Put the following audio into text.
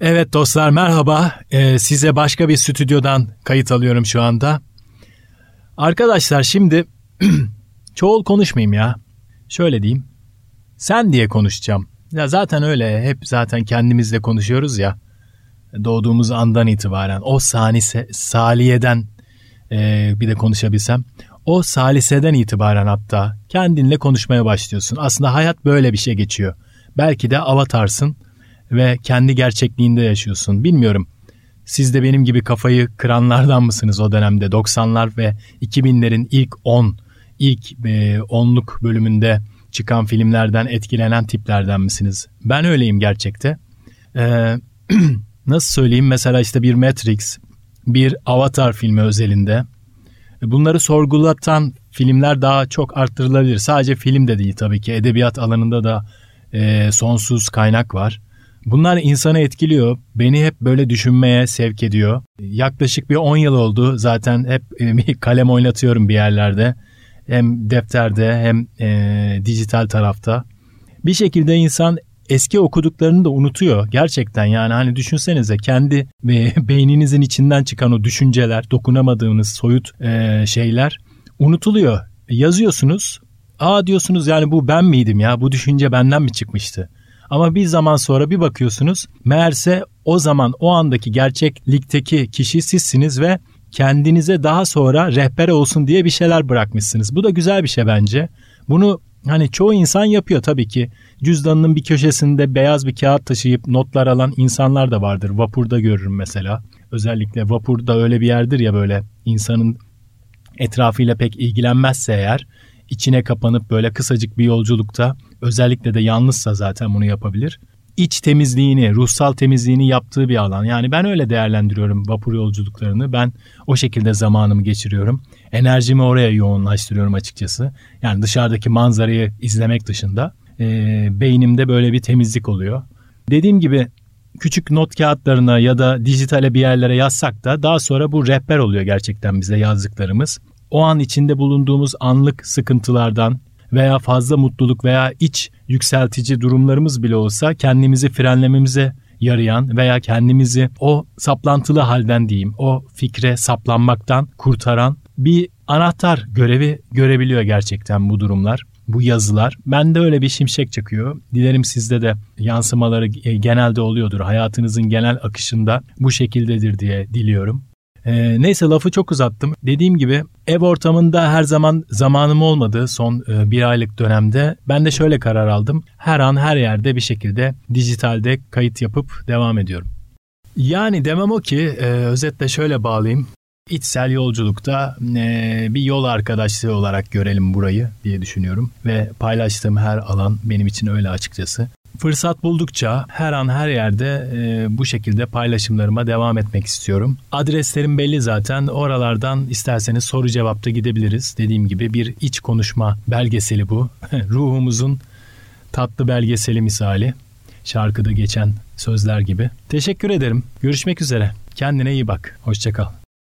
Evet dostlar merhaba. Ee, size başka bir stüdyodan kayıt alıyorum şu anda. Arkadaşlar şimdi çoğul konuşmayayım ya. Şöyle diyeyim. Sen diye konuşacağım. Ya zaten öyle hep zaten kendimizle konuşuyoruz ya. Doğduğumuz andan itibaren o sanise, saliyeden e, bir de konuşabilsem. O saliseden itibaren hatta kendinle konuşmaya başlıyorsun. Aslında hayat böyle bir şey geçiyor. Belki de avatarsın ve kendi gerçekliğinde yaşıyorsun. Bilmiyorum. Siz de benim gibi kafayı kıranlardan mısınız o dönemde? 90'lar ve 2000'lerin ilk 10, ilk 10'luk e, bölümünde çıkan filmlerden etkilenen tiplerden misiniz? Ben öyleyim gerçekte. Ee, nasıl söyleyeyim? Mesela işte bir Matrix, bir Avatar filmi özelinde. Bunları sorgulatan filmler daha çok arttırılabilir. Sadece film de değil tabii ki. Edebiyat alanında da e, sonsuz kaynak var. Bunlar insanı etkiliyor. Beni hep böyle düşünmeye sevk ediyor. Yaklaşık bir 10 yıl oldu. Zaten hep e, kalem oynatıyorum bir yerlerde. Hem defterde hem e, dijital tarafta. Bir şekilde insan eski okuduklarını da unutuyor gerçekten yani hani düşünsenize kendi beyninizin içinden çıkan o düşünceler dokunamadığınız soyut e, şeyler unutuluyor yazıyorsunuz aa diyorsunuz yani bu ben miydim ya bu düşünce benden mi çıkmıştı ama bir zaman sonra bir bakıyorsunuz meğerse o zaman o andaki gerçeklikteki kişi sizsiniz ve kendinize daha sonra rehber olsun diye bir şeyler bırakmışsınız. Bu da güzel bir şey bence. Bunu hani çoğu insan yapıyor tabii ki. Cüzdanının bir köşesinde beyaz bir kağıt taşıyıp notlar alan insanlar da vardır. Vapurda görürüm mesela. Özellikle vapurda öyle bir yerdir ya böyle insanın etrafıyla pek ilgilenmezse eğer içine kapanıp böyle kısacık bir yolculukta özellikle de yalnızsa zaten bunu yapabilir. İç temizliğini, ruhsal temizliğini yaptığı bir alan. Yani ben öyle değerlendiriyorum vapur yolculuklarını. Ben o şekilde zamanımı geçiriyorum. Enerjimi oraya yoğunlaştırıyorum açıkçası. Yani dışarıdaki manzarayı izlemek dışında e, beynimde böyle bir temizlik oluyor. Dediğim gibi küçük not kağıtlarına ya da dijitale bir yerlere yazsak da daha sonra bu rehber oluyor gerçekten bize yazdıklarımız o an içinde bulunduğumuz anlık sıkıntılardan veya fazla mutluluk veya iç yükseltici durumlarımız bile olsa kendimizi frenlememize yarayan veya kendimizi o saplantılı halden diyeyim, o fikre saplanmaktan kurtaran bir anahtar görevi görebiliyor gerçekten bu durumlar, bu yazılar. Ben de öyle bir şimşek çakıyor. Dilerim sizde de yansımaları genelde oluyordur. Hayatınızın genel akışında bu şekildedir diye diliyorum. E, neyse lafı çok uzattım. Dediğim gibi ev ortamında her zaman zamanım olmadığı son e, bir aylık dönemde ben de şöyle karar aldım. Her an her yerde bir şekilde dijitalde kayıt yapıp devam ediyorum. Yani demem o ki e, özetle şöyle bağlayayım. İçsel yolculukta e, bir yol arkadaşlığı olarak görelim burayı diye düşünüyorum. Ve paylaştığım her alan benim için öyle açıkçası. Fırsat buldukça her an her yerde e, bu şekilde paylaşımlarıma devam etmek istiyorum. Adreslerim belli zaten. Oralardan isterseniz soru cevapta gidebiliriz. Dediğim gibi bir iç konuşma belgeseli bu. Ruhumuzun tatlı belgeseli misali. Şarkıda geçen sözler gibi. Teşekkür ederim. Görüşmek üzere. Kendine iyi bak. Hoşçakal.